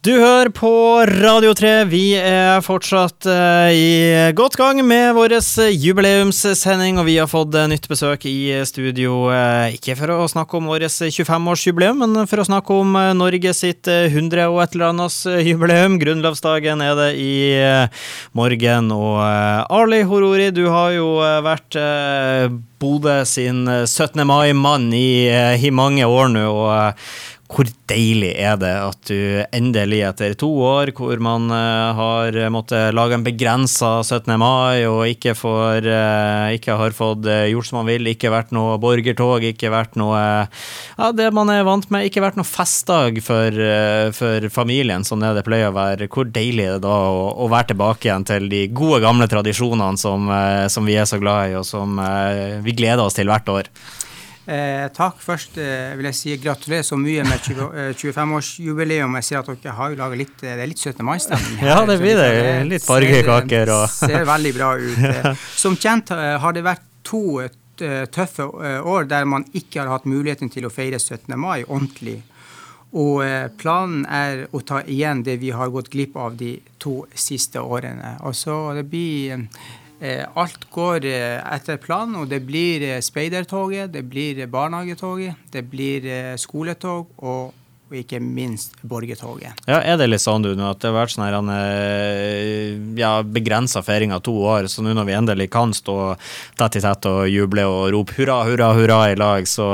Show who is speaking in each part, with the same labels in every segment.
Speaker 1: Du hører på Radio 3. Vi er fortsatt uh, i godt gang med vår jubileumssending, og vi har fått uh, nytt besøk i studio. Uh, ikke for å snakke om vårt 25-årsjubileum, men for å snakke om Norge sitt 100 og et eller annet jubileum. Grunnlovsdagen er det i morgen. Og Arli Horori, du har jo vært Bodø sin 17. mai-mann i, i mange år nå. og hvor deilig er det at du endelig, etter to år hvor man uh, har måttet lage en begrensa 17. mai og ikke, får, uh, ikke har fått uh, gjort som man vil, ikke vært noe borgertog, ikke vært noe Ja, det man er vant med, ikke vært noe festdag for, for familien, som det det pleier å være. Hvor deilig er det da å, å være tilbake igjen til de gode, gamle tradisjonene som, som vi er så glad i, og som vi gleder oss til hvert år?
Speaker 2: Eh, takk. Først eh, vil jeg si gratulerer så mye med 25-årsjubileum. Eh, jeg ser at dere har laga litt Det er litt 17. mai-stemning
Speaker 1: Ja, det blir det. Litt fargekaker og
Speaker 2: Ser veldig bra ut. ja. Som kjent eh, har det vært to eh, tøffe år der man ikke har hatt muligheten til å feire 17. mai ordentlig. Og planen er å ta igjen det vi har gått glipp av de to siste årene. Altså, det blir Eh, alt går eh, etter planen, og det blir eh, speidertoget, det blir barnehagetoget, det blir skoletog og, og ikke minst borgertoget.
Speaker 1: Ja, Er det litt sånn du at det har vært sånn ja, begrensa feiring av to år, så nå når vi endelig kan stå tett i tett og juble og rope hurra, hurra, hurra i lag, så,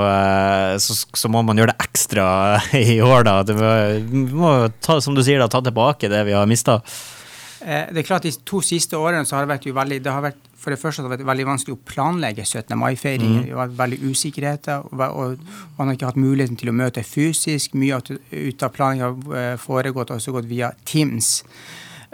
Speaker 1: så, så må man gjøre det ekstra i år, da. Vi må, ta, som du sier, da, ta tilbake det vi har mista?
Speaker 2: Eh, det er klart De to siste årene så har det vært jo veldig det har vært, for det første har det vært veldig vanskelig å planlegge 17. mai-feiringen. Mm. Det har vært veldig usikkerheter, og, og, man har ikke hatt muligheten til å møte fysisk. Mye ut av planlegginga har eh, foregått også gått via Teams.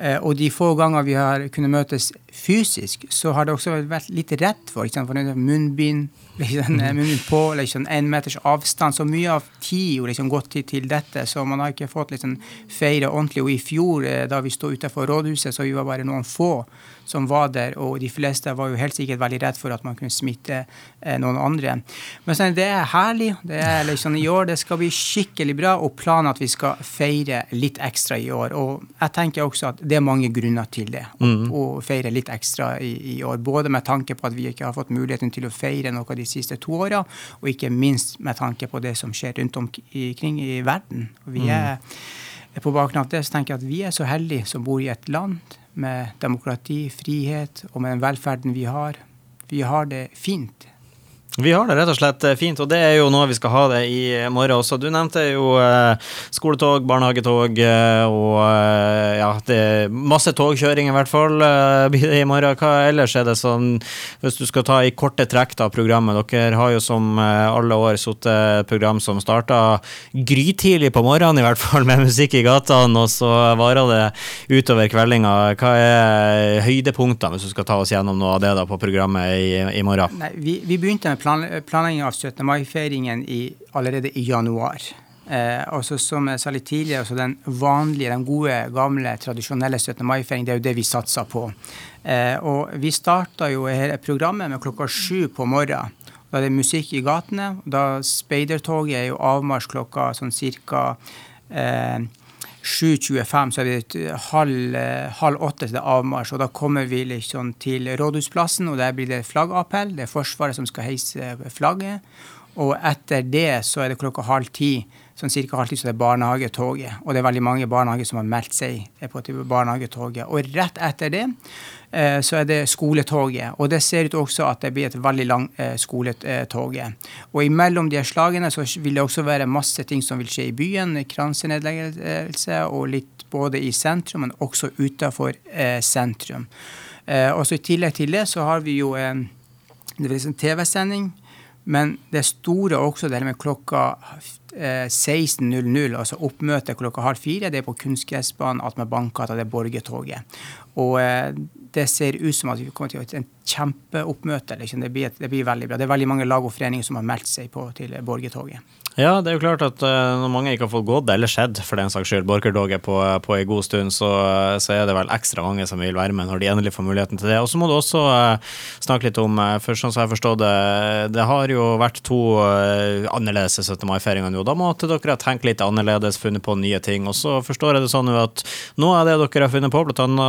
Speaker 2: Eh, og de få ganger vi har kunnet møtes fysisk, så har det også vært litt rett for. Ikke sant? for munnbind, liksom, munnbind på, liksom en meters avstand. Så mye av tid har liksom gått til, til, dette, så man har ikke fått liksom feire ordentlig. Og i fjor, da vi sto utenfor rådhuset, så vi var bare noen få som var der, og de fleste var jo helt sikkert veldig redd for at man kunne smitte eh, noen andre. Men sånn, det er herlig. det er liksom I år det skal bli skikkelig bra, og planen at vi skal feire litt ekstra i år. Og jeg tenker også at det er mange grunner til det, å, mm. å feire litt ekstra i, i, år. Både med tanke på at vi ikke har fått muligheten til å feire noe de siste to åra, og ikke minst med tanke på det som skjer rundt omkring i verden. Vi mm. er. På bakgrunn av det så tenker jeg at vi er så heldige som bor i et land med demokrati, frihet og med den velferden vi har. Vi har det fint.
Speaker 1: Vi har det rett og slett eh, fint, og det er jo noe vi skal ha det i morgen også. Du nevnte jo eh, skoletog, barnehagetog eh, og eh, ja, masse togkjøring i hvert fall eh, i morgen. Hva ellers er det sånn, hvis du skal ta i korte trekk da programmet? Dere har jo som eh, alle år sittet program som starta grytidlig på morgenen, i hvert fall med musikk i gatene, og så varer det utover kveldinga. Hva er høydepunktene, hvis du skal ta oss gjennom noe av det da på programmet i, i morgen?
Speaker 2: Nei, vi, vi begynte med plan, planlegging av 17. mai-feiringen allerede i januar. Eh, også som jeg sa litt tidligere, også den vanlige, den gode, gamle, tradisjonelle 17. mai-feiringen, det er jo det vi satser på. Eh, og vi starta jo hele programmet med klokka sju på morgenen. Da er det musikk i gatene. Da speidertoget er jo avmarsj klokka sånn cirka eh, 7.25, så er vi halv, halv åtte til det avmarsj. Og da kommer vi liksom til Rådhusplassen, og der blir det flaggappell. Det er Forsvaret som skal heise flagget. Og etter det så er det klokka halv ti sånn cirka halv ti så det er barnehagetoget. Og det er veldig mange barnehager som har meldt seg på barnehagetoget. Og rett etter det eh, så er det skoletoget. Og det ser ut også at det blir et veldig langt eh, skoletog. Og imellom de slagene så vil det også være masse ting som vil skje i byen. Kransenedleggelse og litt både i sentrum, men også utenfor eh, sentrum. Og så I tillegg til det så har vi jo en TV-sending men det store også det med klokka 16.00, eh, altså oppmøtet klokka halv fire, det er på kunstgressbanen attmed Bankgata, det er Borgertoget. Og eh, det ser ut som at vi kommer til å ha et kjempeoppmøte. Liksom. Det, blir, det, blir, veldig bra. Det er veldig mange lag og foreninger som har meldt seg på til Borgertoget.
Speaker 1: Ja, det er jo klart at uh, når mange ikke har fått gått, eller skjedd for den saks skyld, borgertoget på, på en god stund, så, så, er det vel ekstra mange som vil være med når de endelig får muligheten til det. Og så må du også uh, snakke litt om, uh, for sånn som jeg forstår det, det har jo vært to annerledes 17. mai-feiringer nå. da måtte dere ha tenkt litt annerledes, funnet på nye ting. Og så forstår jeg det sånn at noe av det dere har funnet på, bl.a.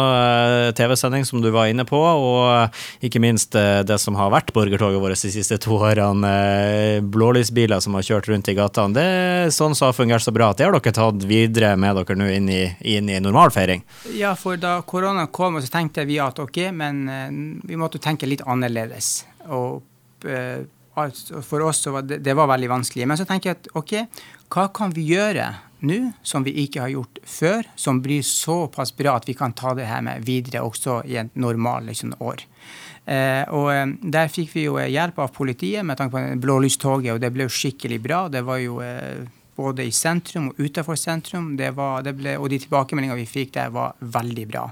Speaker 1: TV-sending, som du var inne på, og ikke minst det som har vært borgertoget vårt de siste to årene, blålysbiler som har kjørt rundt i er sånn som har fungert så bra at det har dere tatt videre med dere nå inn i, inn i normal feiring?
Speaker 2: Ja, for da korona kom, så tenkte vi at ok, men vi måtte tenke litt annerledes. Og for oss så var det, det, var veldig vanskelig. Men så tenker jeg at ok, hva kan vi gjøre nå som vi ikke har gjort før, som blir såpass bra at vi kan ta det her med videre også i et normalt liksom, år. Eh, og eh, Der fikk vi jo hjelp av politiet med tanke på blålystoget, og det ble jo skikkelig bra. Det var jo eh, både i sentrum og utenfor sentrum. Det var, det ble, og de tilbakemeldingene vi fikk der, var veldig bra.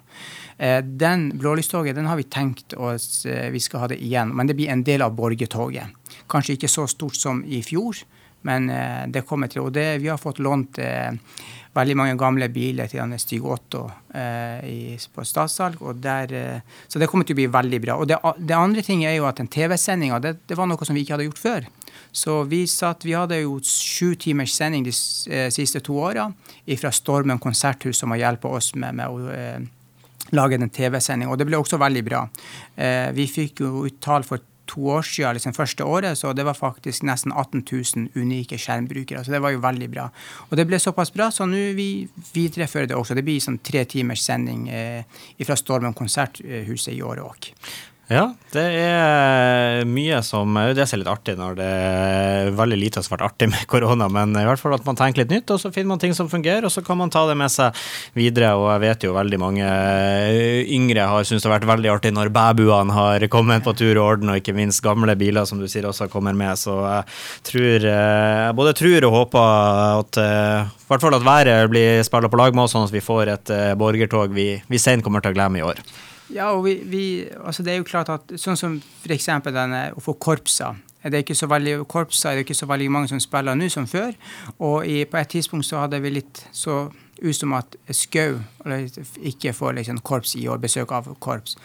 Speaker 2: Eh, den blålystoget den har vi tenkt oss eh, vi skal ha det igjen, men det blir en del av borgertoget. Kanskje ikke så stort som i fjor, men eh, det kommer til. Og det, vi har fått lånt eh, veldig mange gamle biler til denne Stig Otto eh, på statssalg. Der, eh, så det kommer til å bli veldig bra. Og det, det andre ting er jo at den TV-sendinga, det, det, var noe som vi ikke hadde gjort før. Så vi, satt, vi hadde jo sju timers sending de eh, siste to åra fra Stormen konserthus, som har hjulpet oss med, med å eh, lage den TV-sendinga. Og det ble også veldig bra. vi fikk jo ut tall for to år siden, liksom første året, så det var faktisk nesten 18 000 unike skjermbrukere. Så det var jo veldig bra. Og det ble såpass bra, så nå vi viderefører det også. Det blir sånn tre timers sending eh, fra Stormen konserthuset i året òg.
Speaker 1: Ja, det er mye som Det er litt artig når det er veldig lite som har vært artig med korona, men i hvert fall at man tenker litt nytt, og så finner man ting som fungerer, og så kan man ta det med seg videre. Og jeg vet jo veldig mange yngre har syntes det har vært veldig artig når bæbuene har kommet på tur og orden, og ikke minst gamle biler, som du sier, også kommer med. Så jeg tror Jeg både tror og håper at i hvert fall at været blir spilla på lag med oss, sånn at vi får et borgertog vi, vi sent kommer til å glemme i år.
Speaker 2: Ja, og vi, vi, altså det er jo klart at sånn som f.eks. å få korpser. Det er ikke så veldig, korpser det er ikke så veldig mange som spiller nå som før. Og i, på et tidspunkt så hadde vi litt så ut som at Skau ikke får liksom korps i år, besøk av korps.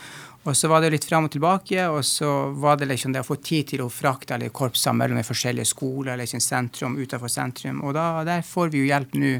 Speaker 2: Og så var det litt fram og tilbake, og så var det liksom det å få tid til å frakte alle korpsene mellom de forskjellige skoler, eller liksom sentrum, utenfor sentrum. Og da, der får vi jo hjelp nå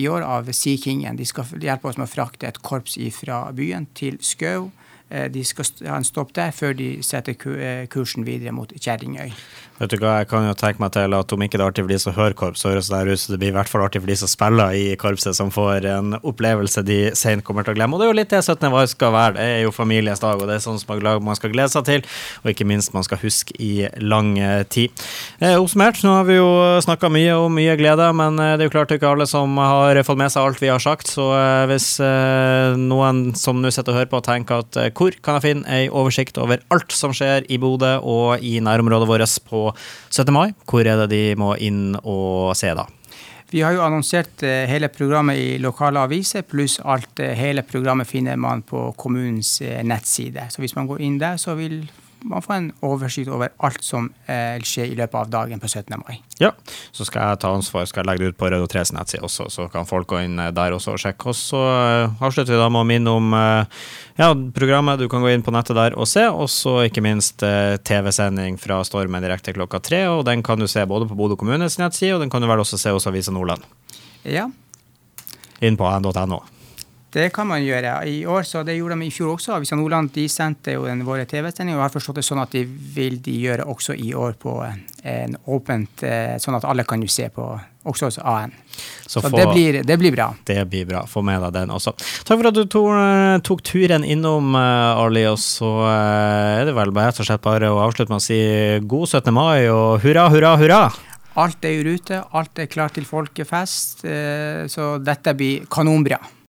Speaker 2: i år av Sea Kingen. De skal hjelpe oss med å frakte et korps fra byen til Skau. Eh, de skal ha en stopp der før de setter eh, kursen videre mot Kjerringøy.
Speaker 1: Vet du hva, Jeg kan jo tenke meg til at om ikke det er artig for de som hører korps, høres det der ut så det blir i hvert fall artig for de som spiller i korpset, som får en opplevelse de sent kommer til å glemme. Og det er jo litt det 17. mai skal være. Det er jo familiens dag, og det er sånn som man skal glede seg til, og ikke minst man skal huske i lang eh, tid. Eh, oppsummert, nå har vi jo snakka mye om mye glede, men det er jo klart ikke alle som har fått med seg alt vi har sagt, så hvis noen som nå sitter og hører på, tenker at hvor kan jeg finne ei oversikt over alt som skjer i Bodø og i nærområdet vårt på 17. mai? Hvor er det de må inn og se, da?
Speaker 2: Vi har jo annonsert eh, hele programmet i lokale aviser, pluss alt eh, hele programmet finner man på kommunens eh, nettside. Så hvis man går inn der, så vil man får en oversikt over alt som eh, skjer i løpet av dagen på 17. mai.
Speaker 1: Ja, så skal jeg ta ansvar, skal jeg legge det ut på Røde og Tres nettside også, så kan folk gå inn eh, der også og sjekke. Og så uh, avslutter vi da med å minne om uh, ja, programmet. Du kan gå inn på nettet der og se, og så ikke minst TV-sending fra Stormen direkte klokka tre. Og den kan du se både på Bodø kommunes nettside, og den kan du vel også se hos Avisa Nordland.
Speaker 2: Ja.
Speaker 1: Inn på n.no.
Speaker 2: Det kan man gjøre. I år, så Det gjorde de i fjor også. Avisa Nordland de sendte jo den våre TV-sending, og jeg har forstått det sånn at de vil de gjøre også i år på en åpent, eh, sånn at alle kan jo se på, også hos AN. Så, så få, det, blir, det, blir, bra.
Speaker 1: Det blir bra. Få med deg den også. Takk for at du eh, tok turen innom, eh, Arli. Og så er det vel rett og slett bare å avslutte med å si god 17. mai og hurra, hurra, hurra!
Speaker 2: Alt er i rute, alt er klart til folkefest, så dette blir kanonbra.